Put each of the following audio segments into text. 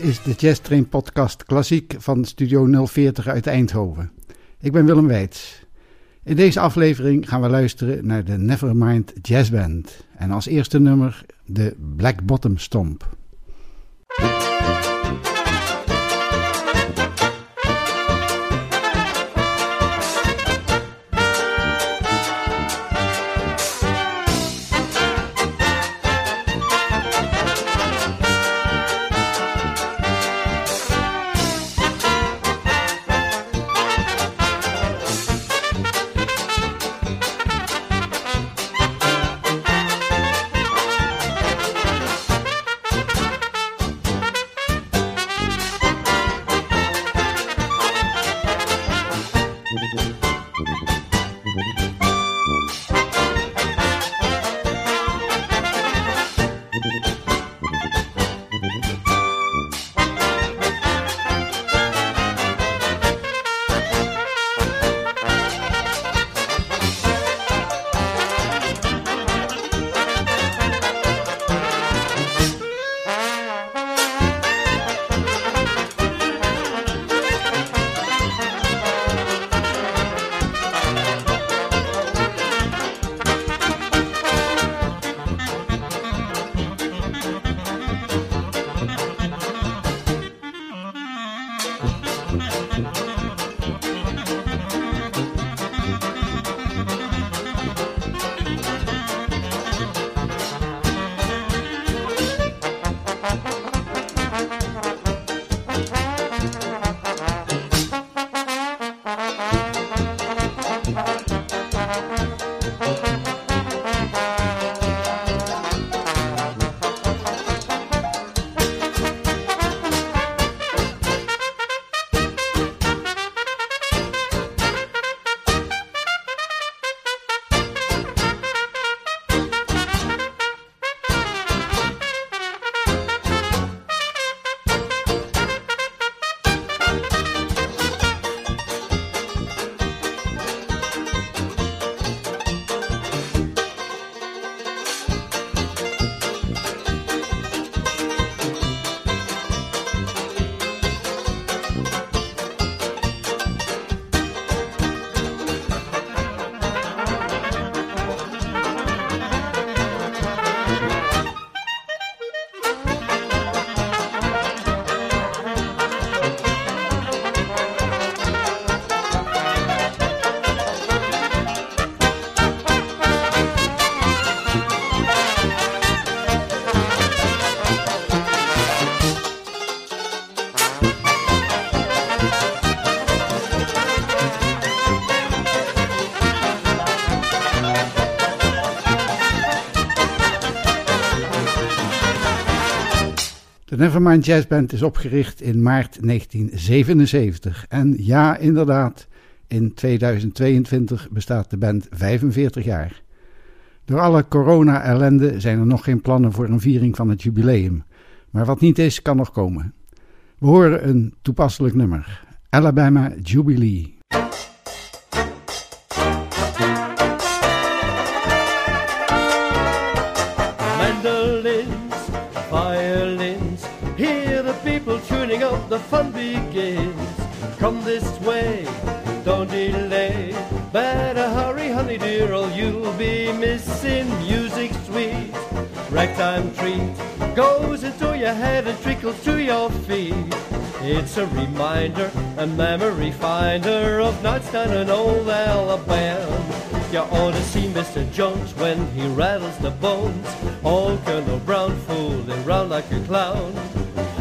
Is de Jazz Train Podcast Klassiek van Studio 040 uit Eindhoven. Ik ben Willem Weits. In deze aflevering gaan we luisteren naar de Nevermind Jazz Band. En als eerste nummer de Black Bottom Stomp. Nevermind Jazz Band is opgericht in maart 1977. En ja, inderdaad, in 2022 bestaat de band 45 jaar. Door alle corona-ellende zijn er nog geen plannen voor een viering van het jubileum. Maar wat niet is, kan nog komen. We horen een toepasselijk nummer: Alabama Jubilee. The fun begins. Come this way, don't delay. Better hurry, honey dear, or you'll be missing music sweet. Ragtime treat goes into your head and trickles to your feet. It's a reminder, a memory finder of nights down in old Alabama. You ought to see Mr. Jones when he rattles the bones. Old Colonel Brown fooling round like a clown.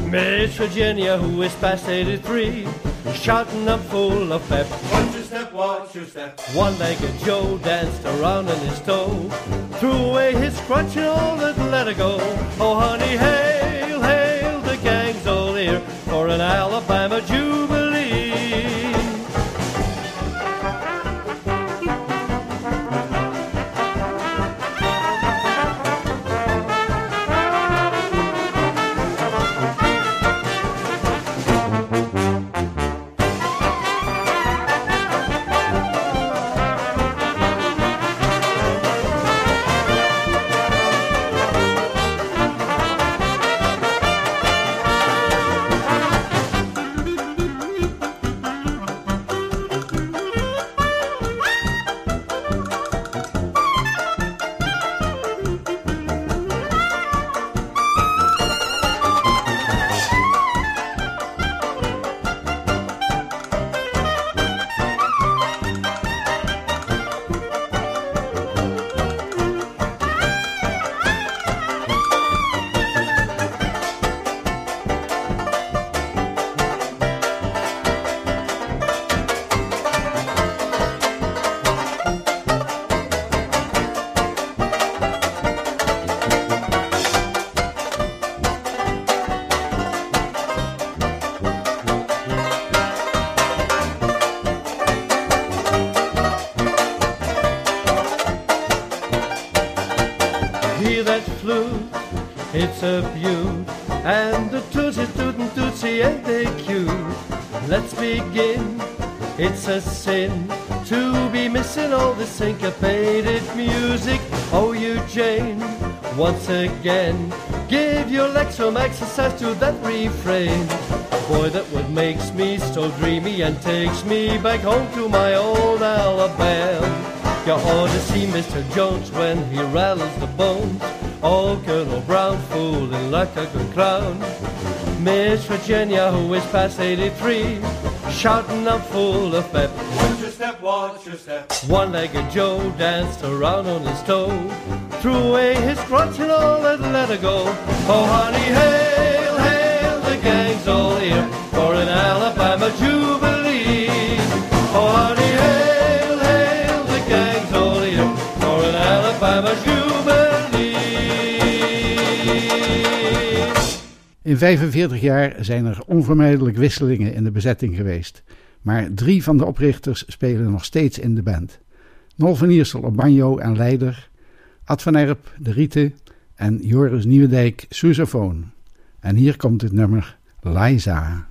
Miss Virginia, who is past 83, shouting up full of pep. Watch your step, watch your step. One-legged Joe danced around on his toe, threw away his crutch and all that let her go. Oh, honey, hail, hail, the gang's all here for an Alabama Jubilee. Again, give your legs some exercise to that refrain. Boy, that what makes me so dreamy and takes me back home to my old Alabama. You ought to see Mr. Jones when he rattles the bones. Oh, old Colonel Brown, fooling like a good clown. Miss Virginia, who is past 83, shouting I'm full of pep. Watch your step, watch your step. One-legged Joe danced around on his toe, threw away his crutch and all and let her go. Oh, honey, hail, hail, the gang's all here for an Alabama jubilee. Oh, honey, hail, hail, the gang's all here for an Alabama jubilee. In 45 jaar zijn er onvermijdelijk wisselingen in de bezetting geweest, maar drie van de oprichters spelen nog steeds in de band. Nol van Iersel op banjo en leider, Ad van Erp de rieten en Joris Nieuwendijk sousaphone. En hier komt het nummer Liza.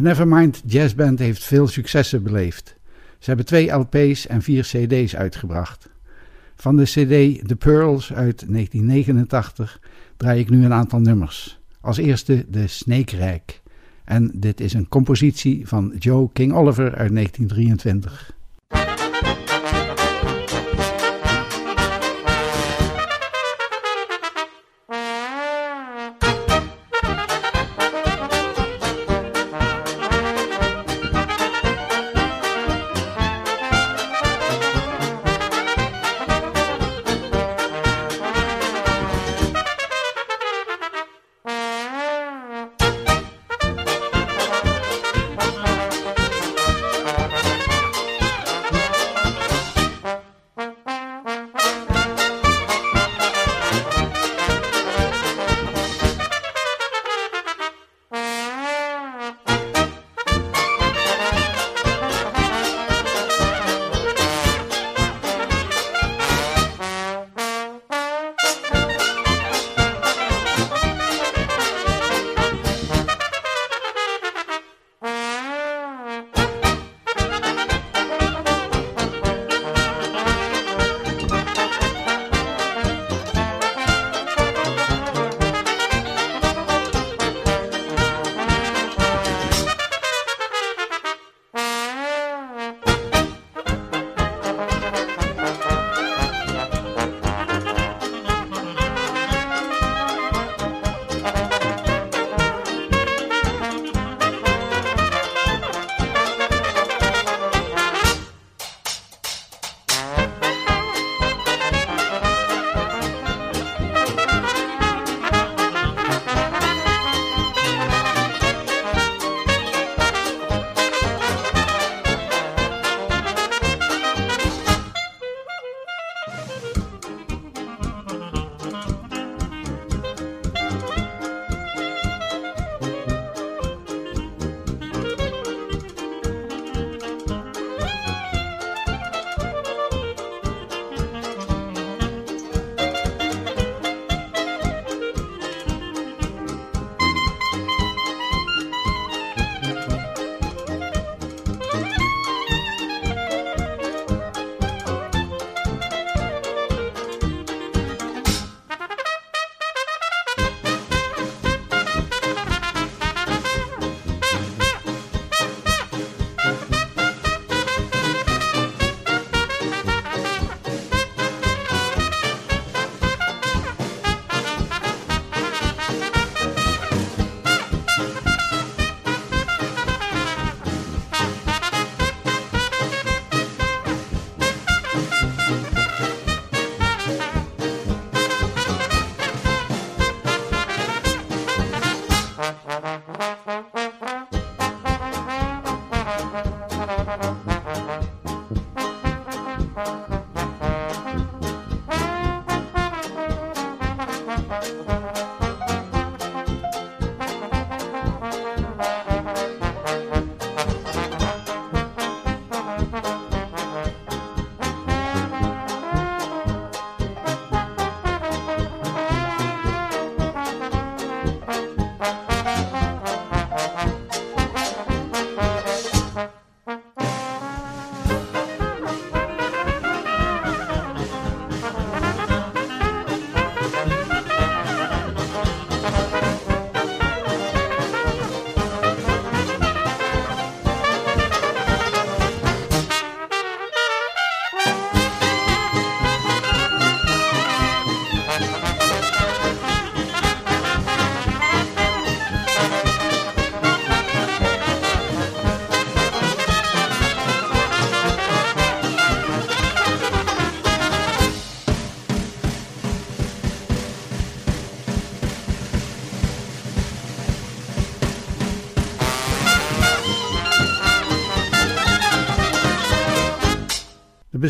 De Nevermind Jazz Band heeft veel successen beleefd. Ze hebben twee LP's en vier CD's uitgebracht. Van de CD The Pearls uit 1989 draai ik nu een aantal nummers. Als eerste de Snake Rack. En dit is een compositie van Joe King Oliver uit 1923.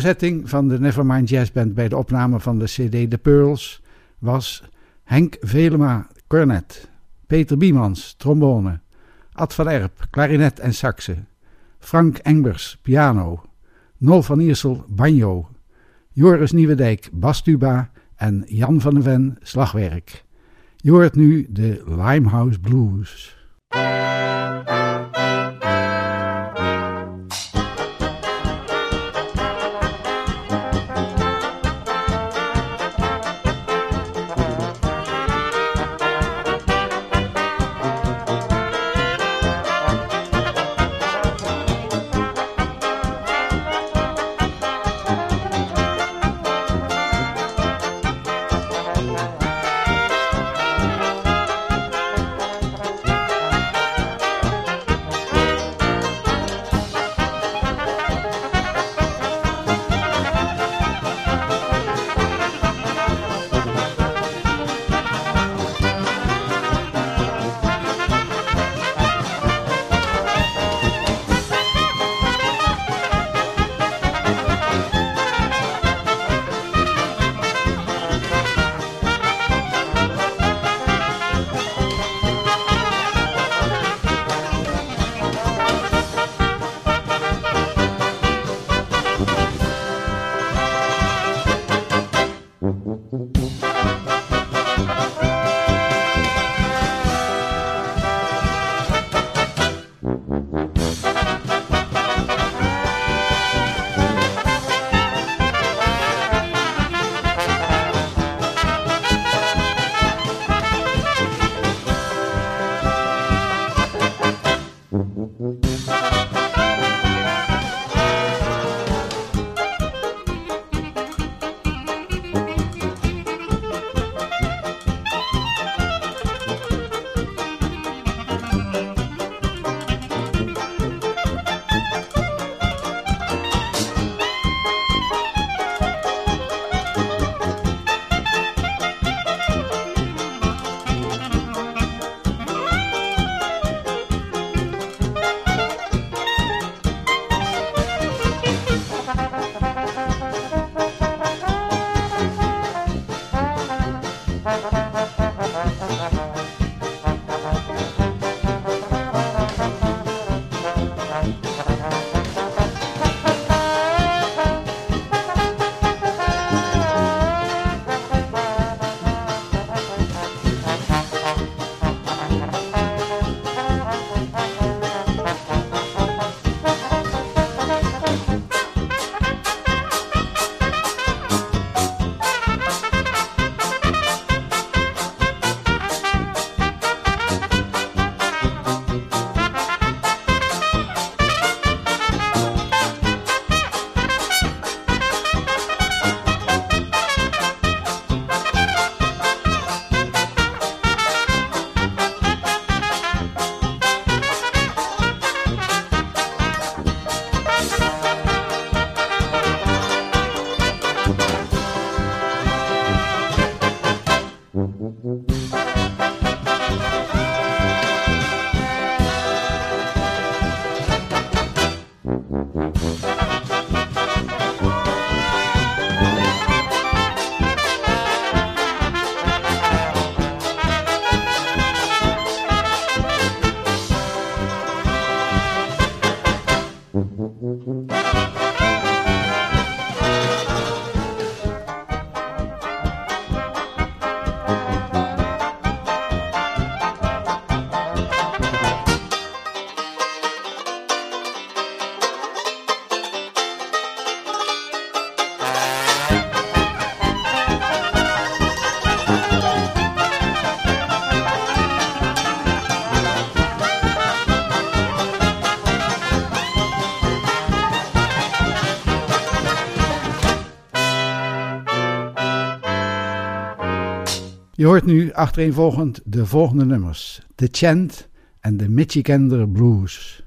Bezetting van de Nevermind Jazz Band bij de opname van de CD The Pearls was Henk Velema, cornet, Peter Biemans, trombone, Ad van Erp, klarinet en saxe, Frank Engbers, piano, Nol van Iersel, banjo, Joris Nieuwendijk, bastuba en Jan van den Ven, slagwerk. Je hoort nu de Limehouse Blues. Mm-hmm. Je hoort nu achtereenvolgend de volgende nummers: The Chant en de Michigander Blues.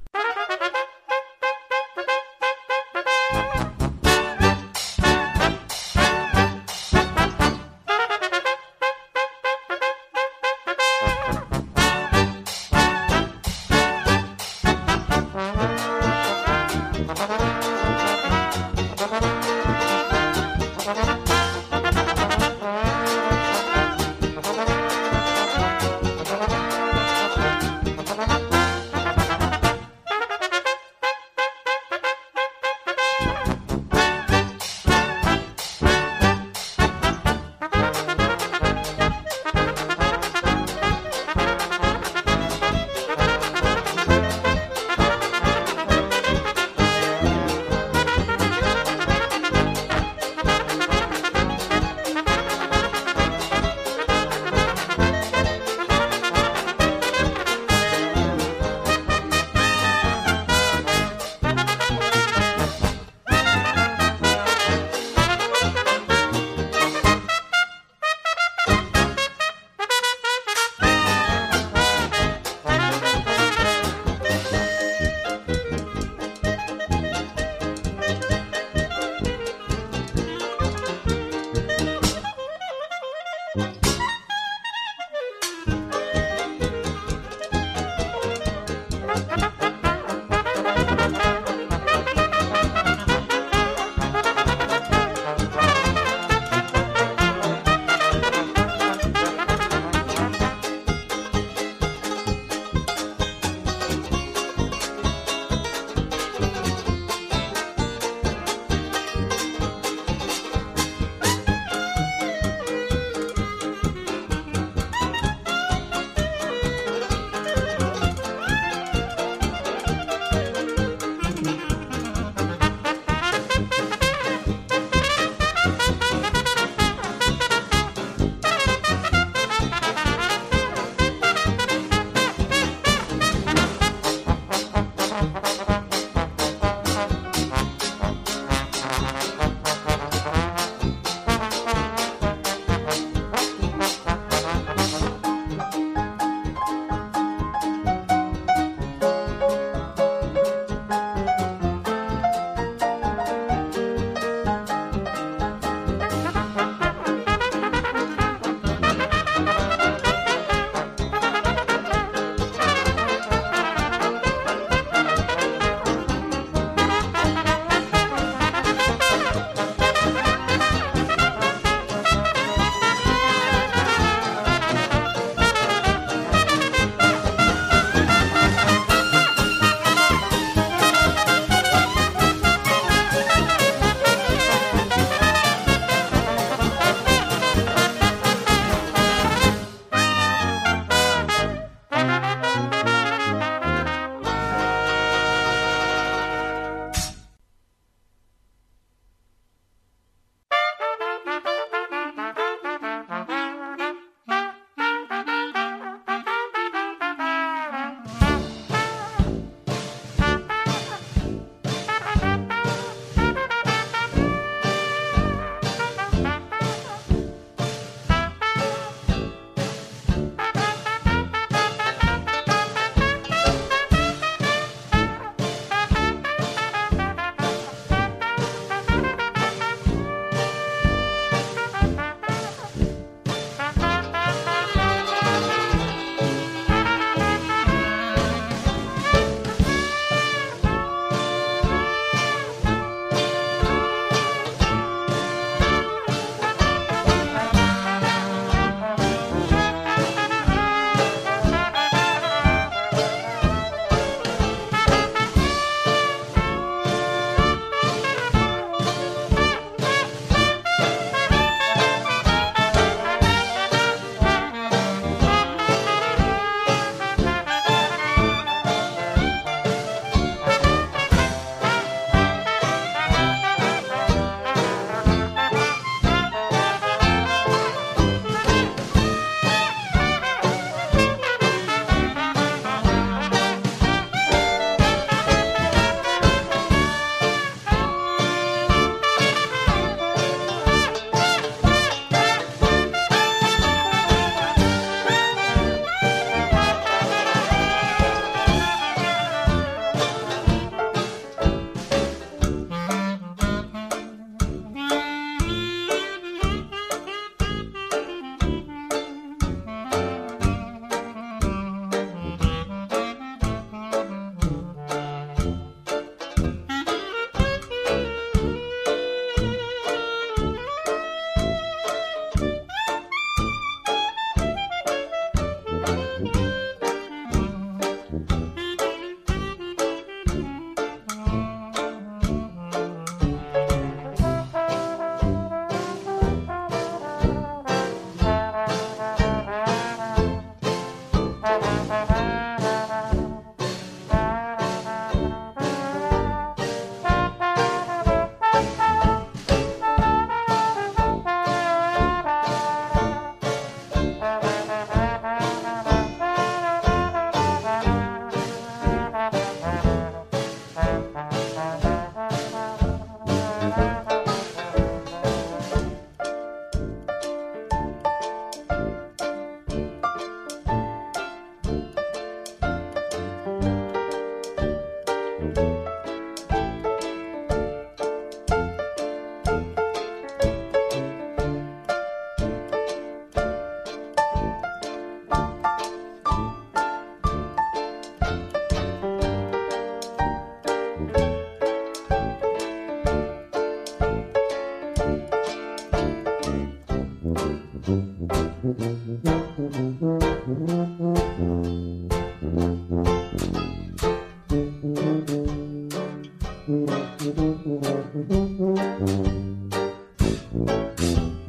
Thank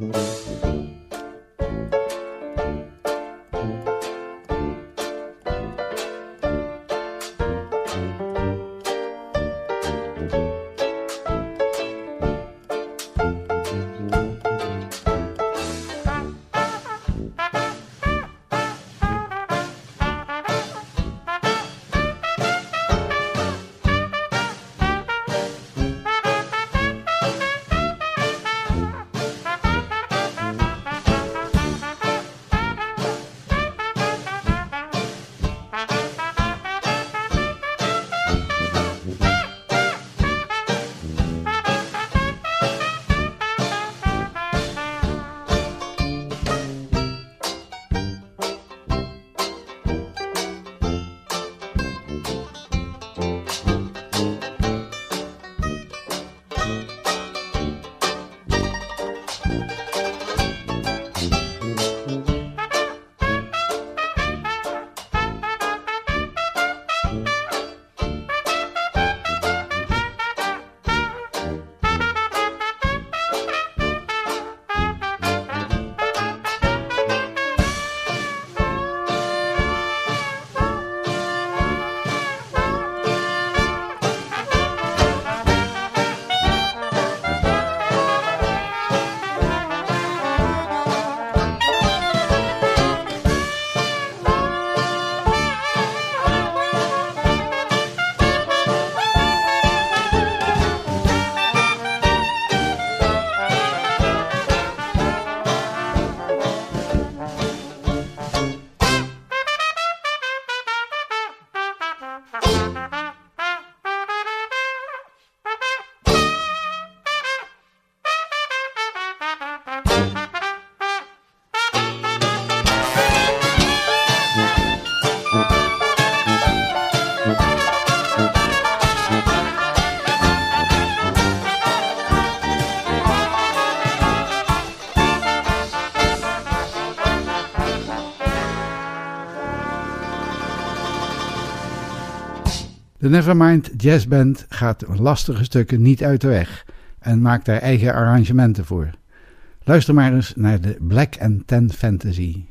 you. De Nevermind Jazz Band gaat lastige stukken niet uit de weg en maakt daar eigen arrangementen voor. Luister maar eens naar de Black and Ten Fantasy.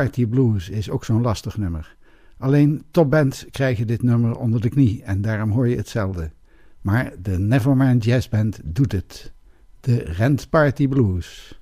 Party Blues is ook zo'n lastig nummer. Alleen topbands krijgen dit nummer onder de knie en daarom hoor je hetzelfde. Maar de Nevermind Jazz Band doet het. De Rent Party Blues.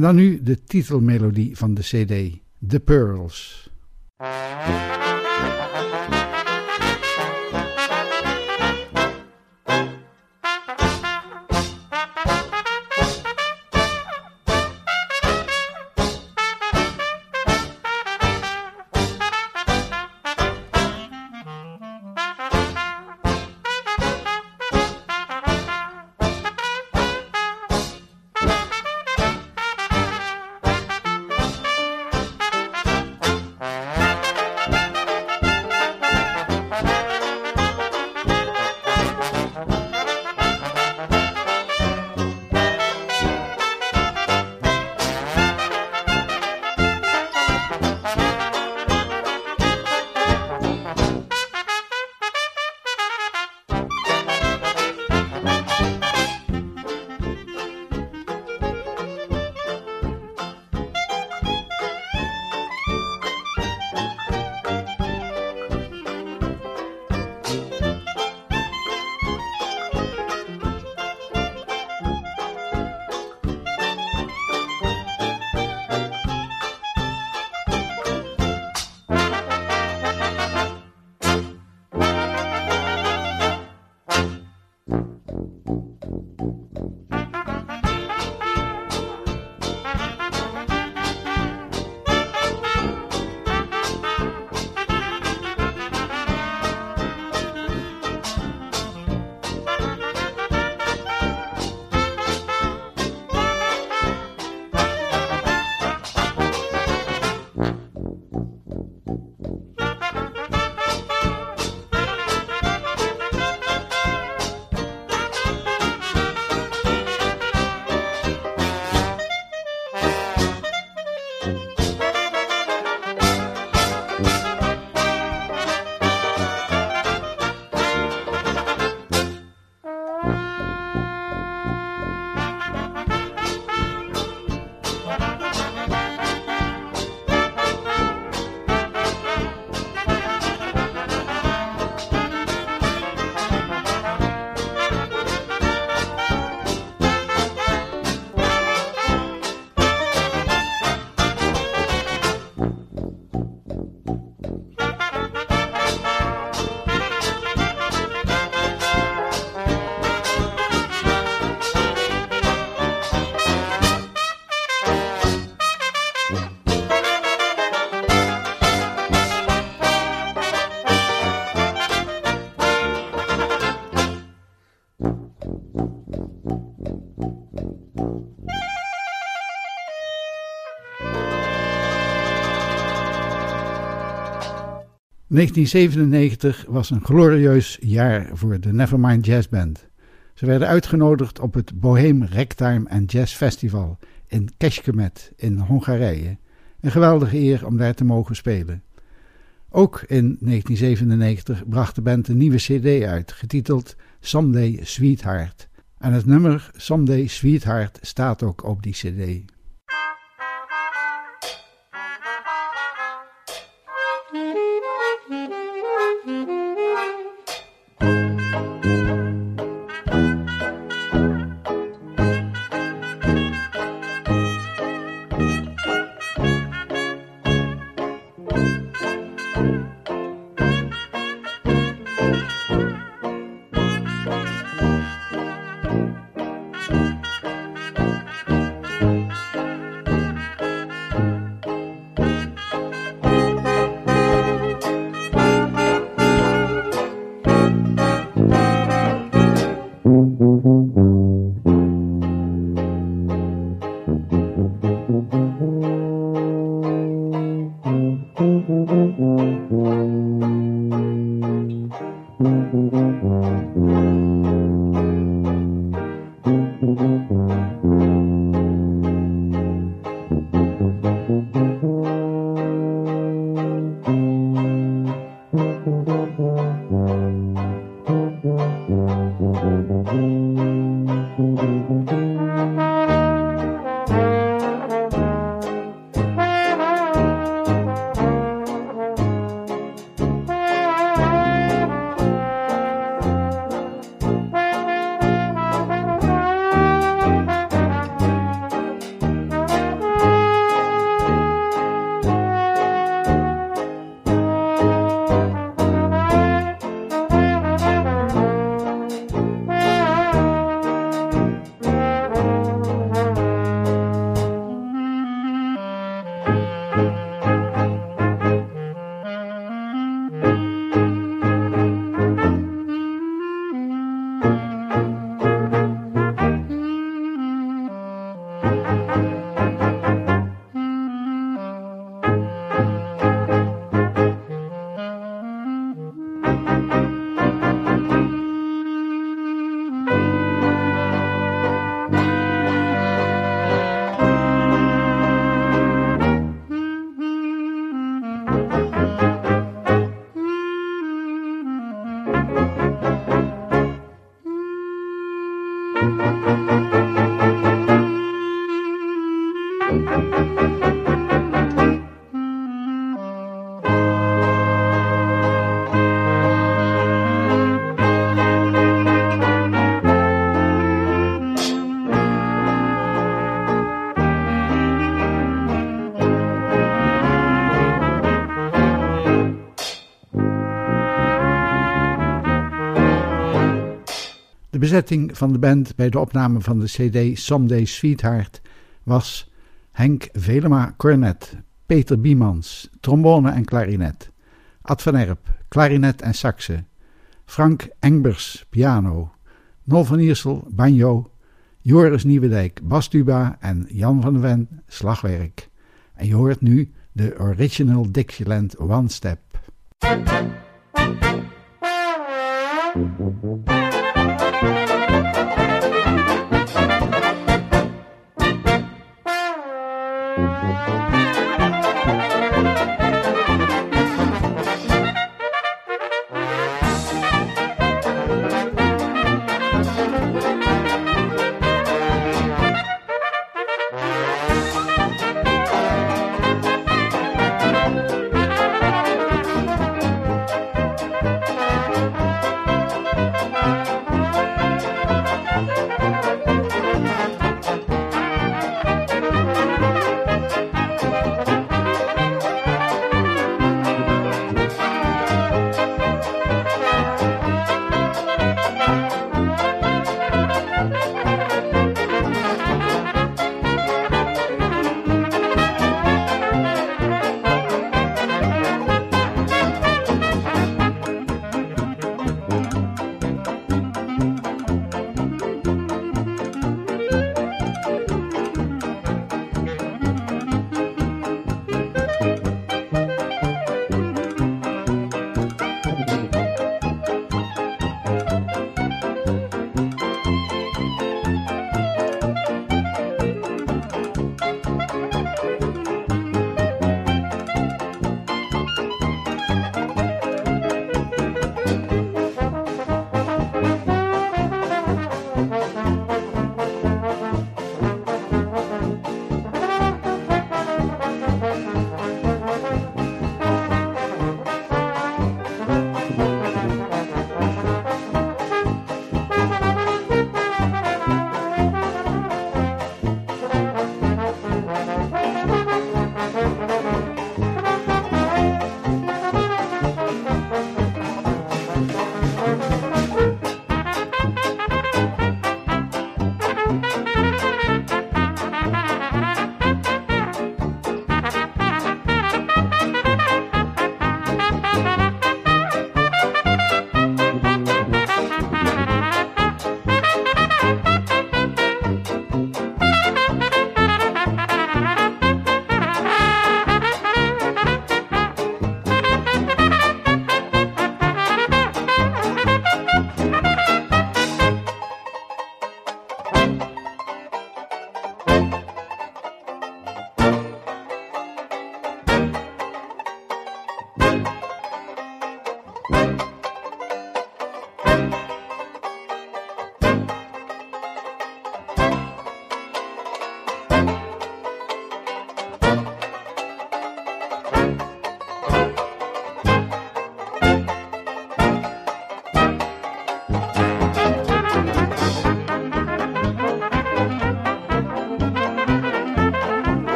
En dan nu de titelmelodie van de CD, The Pearls. ...1997 was een glorieus jaar voor de Nevermind Jazz Band. Ze werden uitgenodigd op het Bohem Ragtime and Jazz Festival in Kecskemét in Hongarije. Een geweldige eer om daar te mogen spelen. Ook in 1997 bracht de band een nieuwe cd uit, getiteld Someday Sweetheart. En het nummer Someday Sweetheart staat ook op die cd. Bezetting van de band bij de opname van de CD Someday Sweetheart was Henk Velema cornet, Peter Biemans trombone en klarinet, Ad van Erp klarinet en saxe, Frank Engbers piano, Nol van Iersel banjo, Joris Nieuwedijk bastuba en Jan van Ven slagwerk. En je hoort nu de original Dixieland One Step.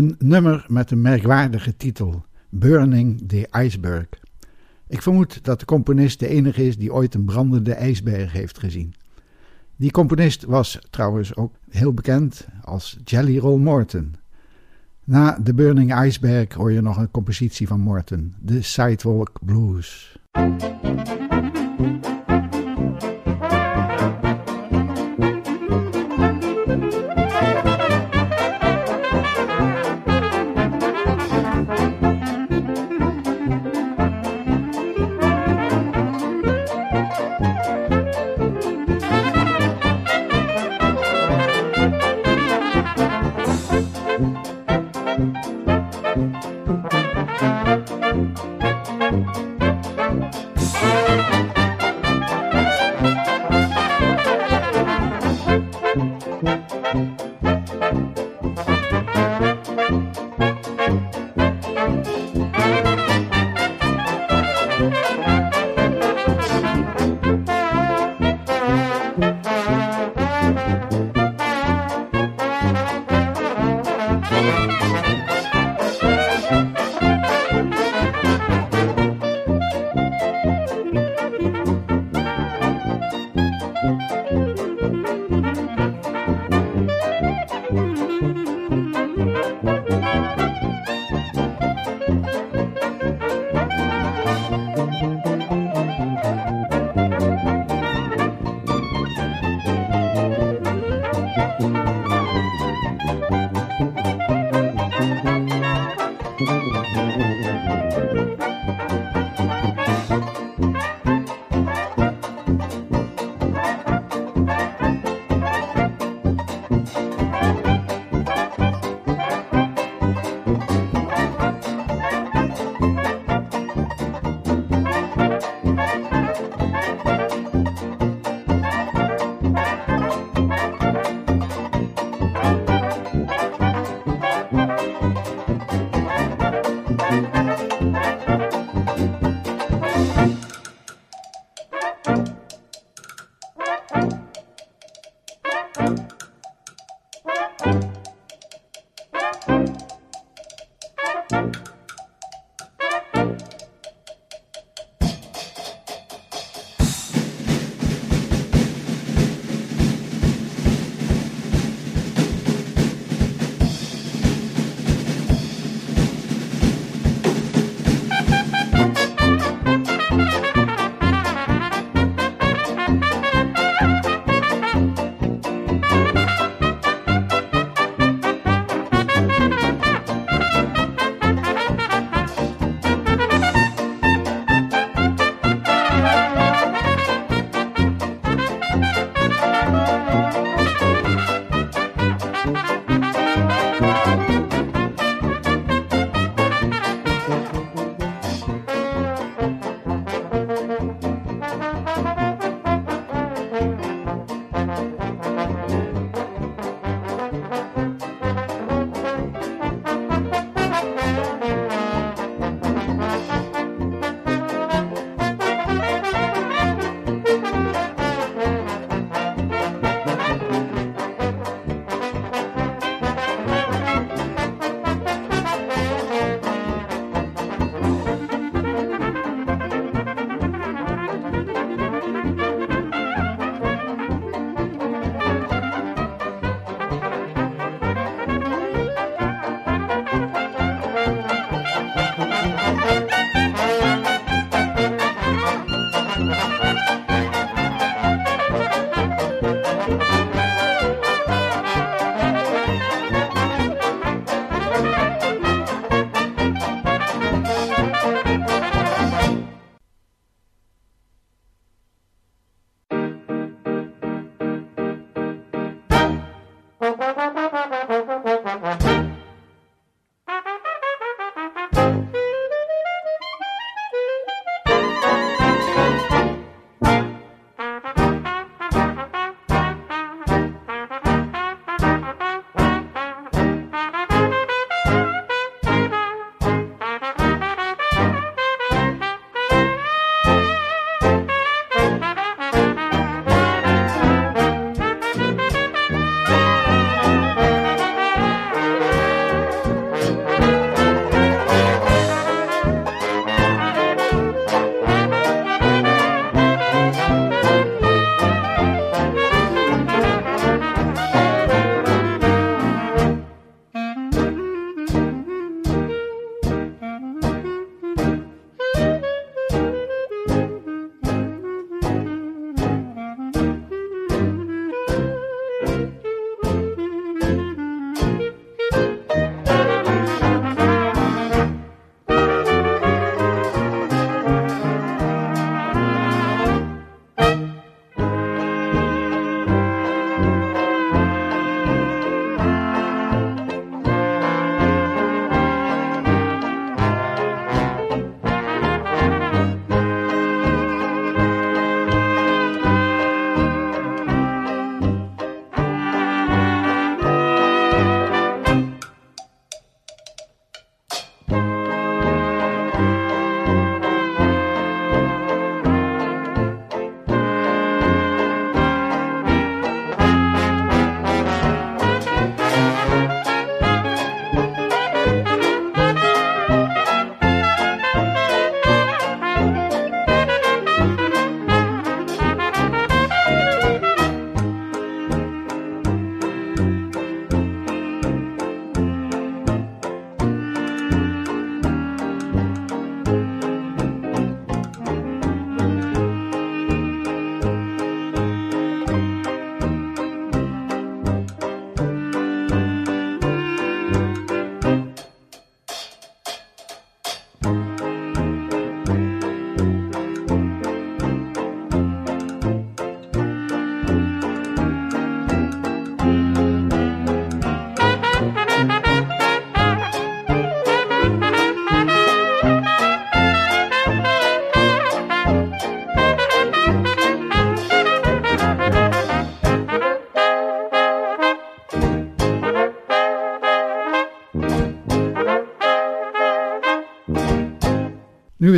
Een nummer met een merkwaardige titel: Burning the Iceberg. Ik vermoed dat de componist de enige is die ooit een brandende ijsberg heeft gezien. Die componist was trouwens ook heel bekend als Jelly Roll Morton. Na The Burning Iceberg hoor je nog een compositie van Morton, de Sidewalk Blues.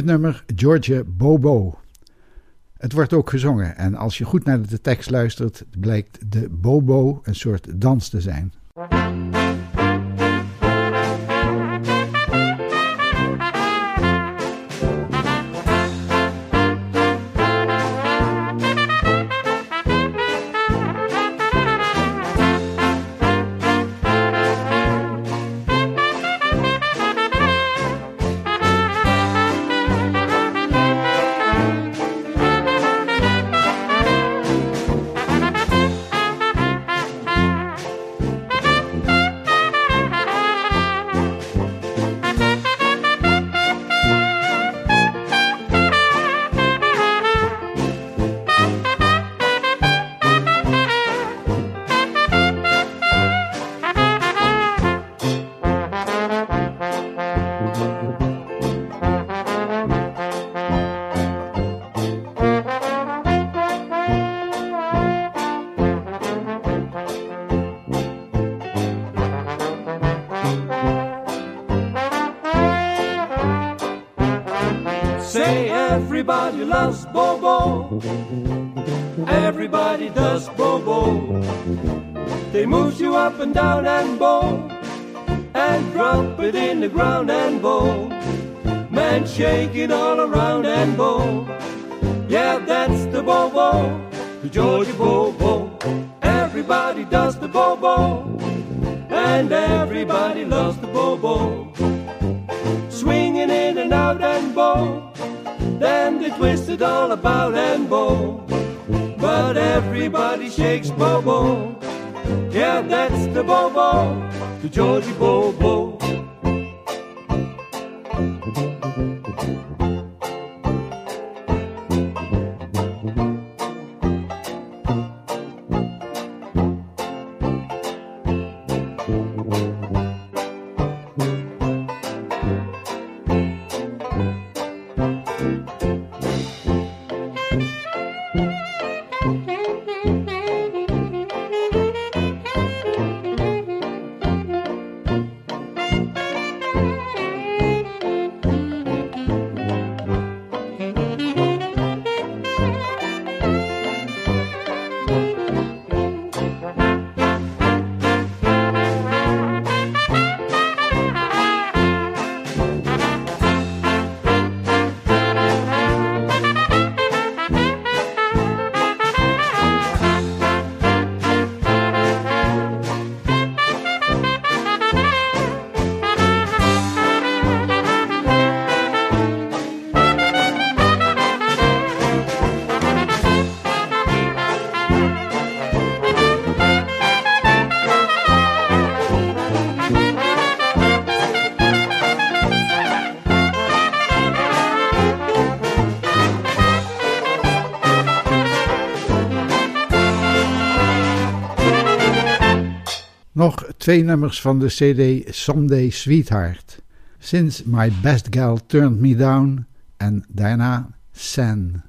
Het nummer Georgia Bobo. Het wordt ook gezongen en als je goed naar de tekst luistert, blijkt de Bobo een soort dans te zijn. Twee nummers van de CD Someday Sweetheart. Since My Best Gal Turned Me Down en daarna San.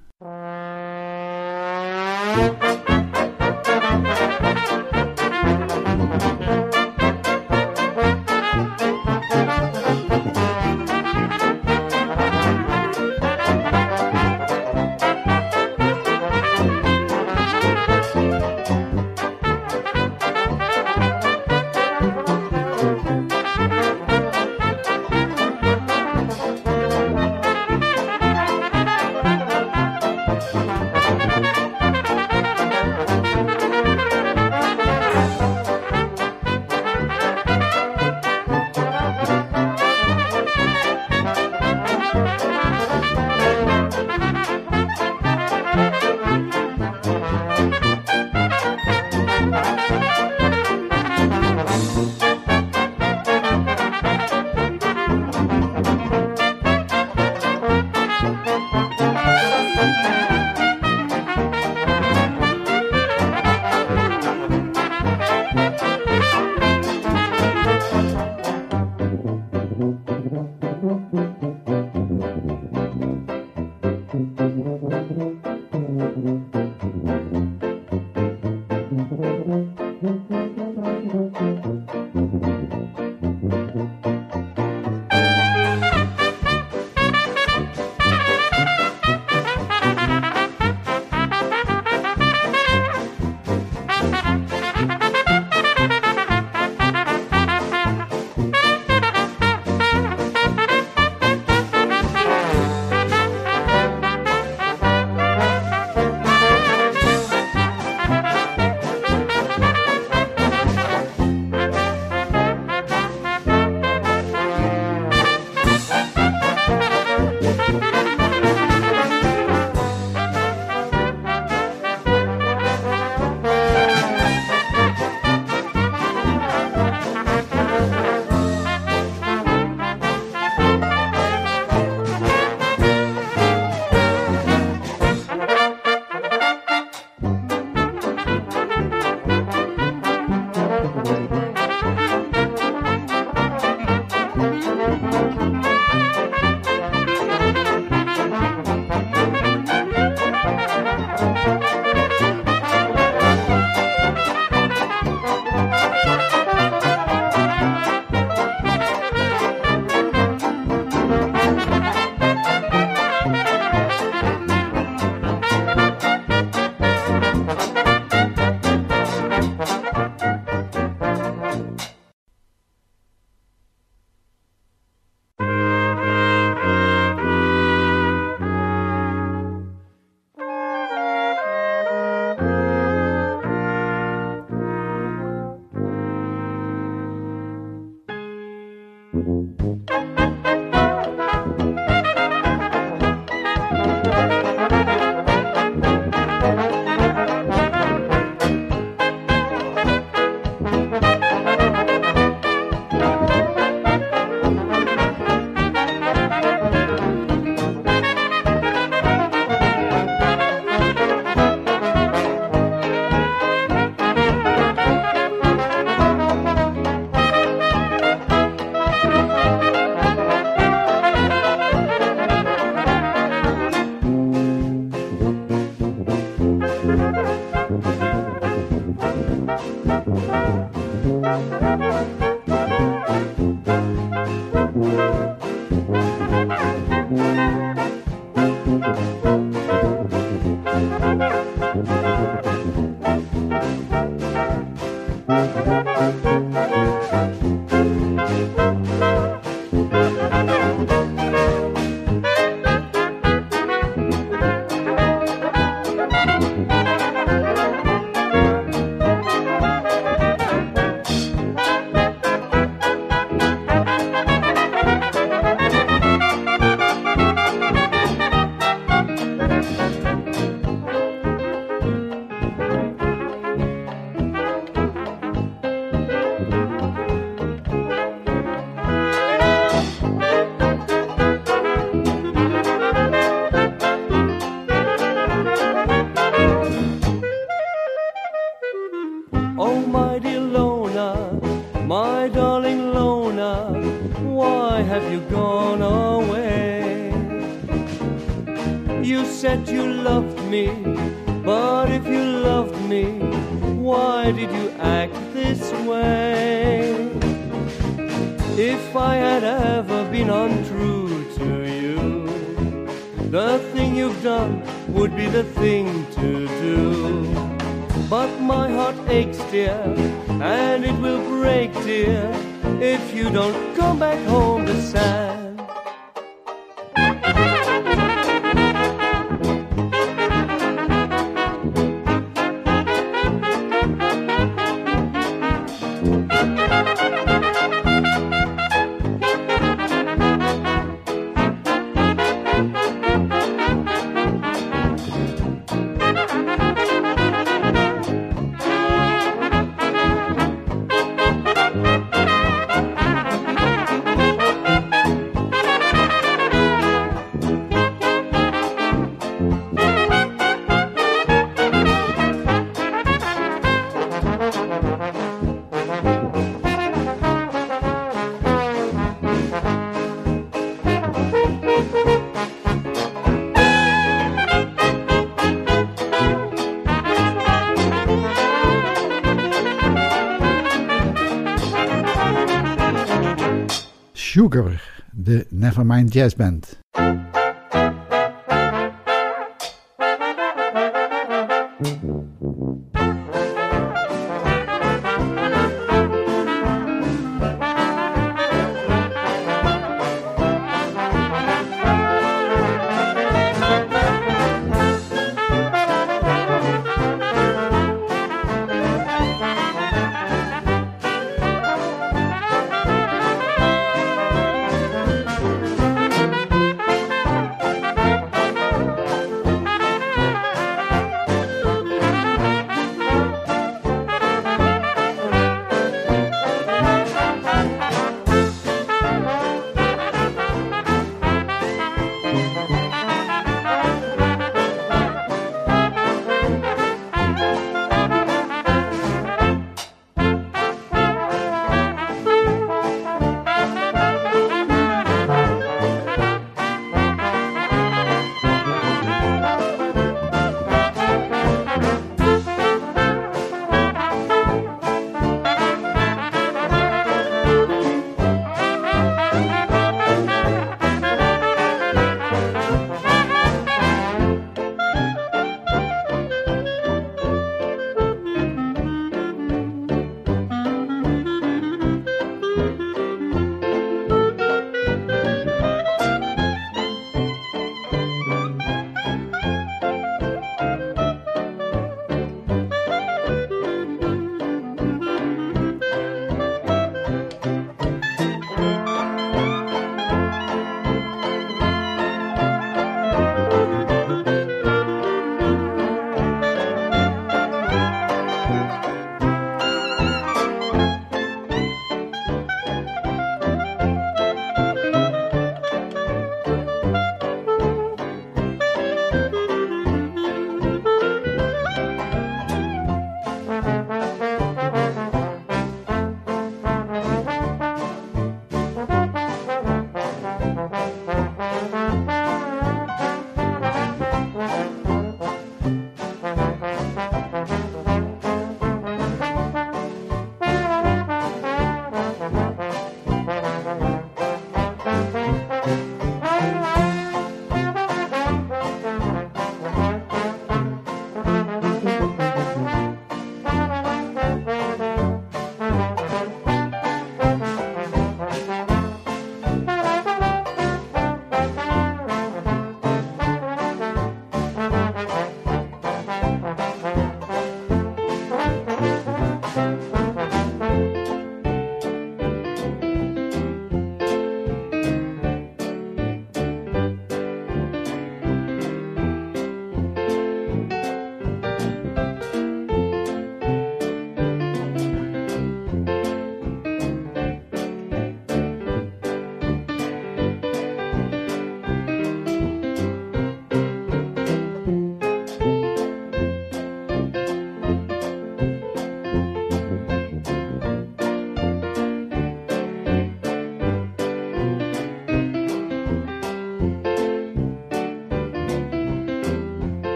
De Nevermind Jazz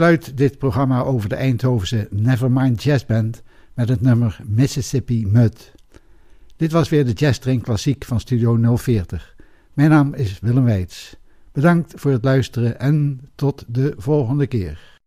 Besluit dit programma over de Eindhovense Nevermind Jazz Band met het nummer Mississippi Mud. Dit was weer de Jazz Train Klassiek van Studio 040. Mijn naam is Willem Weits. Bedankt voor het luisteren en tot de volgende keer.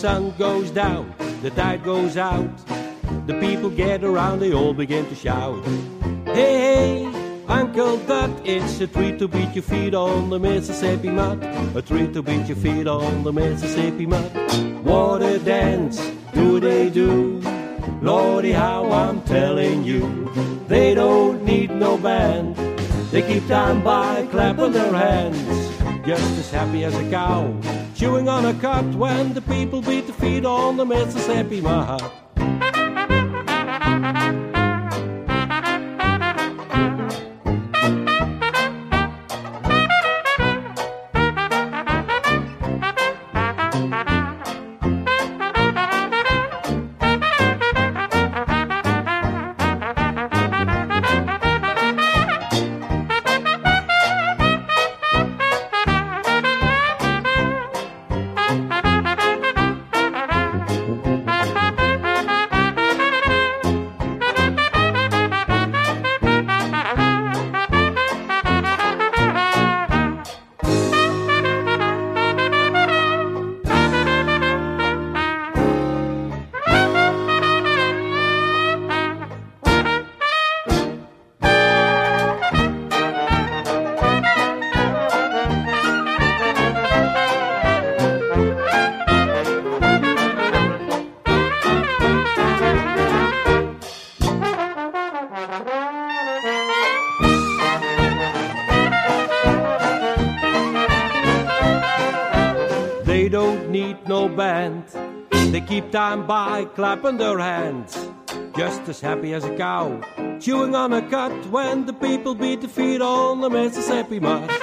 Sun goes down, the tide goes out. The people get around, they all begin to shout. Hey, hey, Uncle Dud, it's a treat to beat your feet on the Mississippi mud. A treat to beat your feet on the Mississippi mud. What a dance do they do? Lordy, how I'm telling you, they don't need no band. They keep time by clapping their hands just as happy as a cow, chewing on a cud when the people beat the feet on the Mississippi Mud. By clapping their hands, just as happy as a cow, chewing on a cud when the people beat the feet on the Mississippi mud.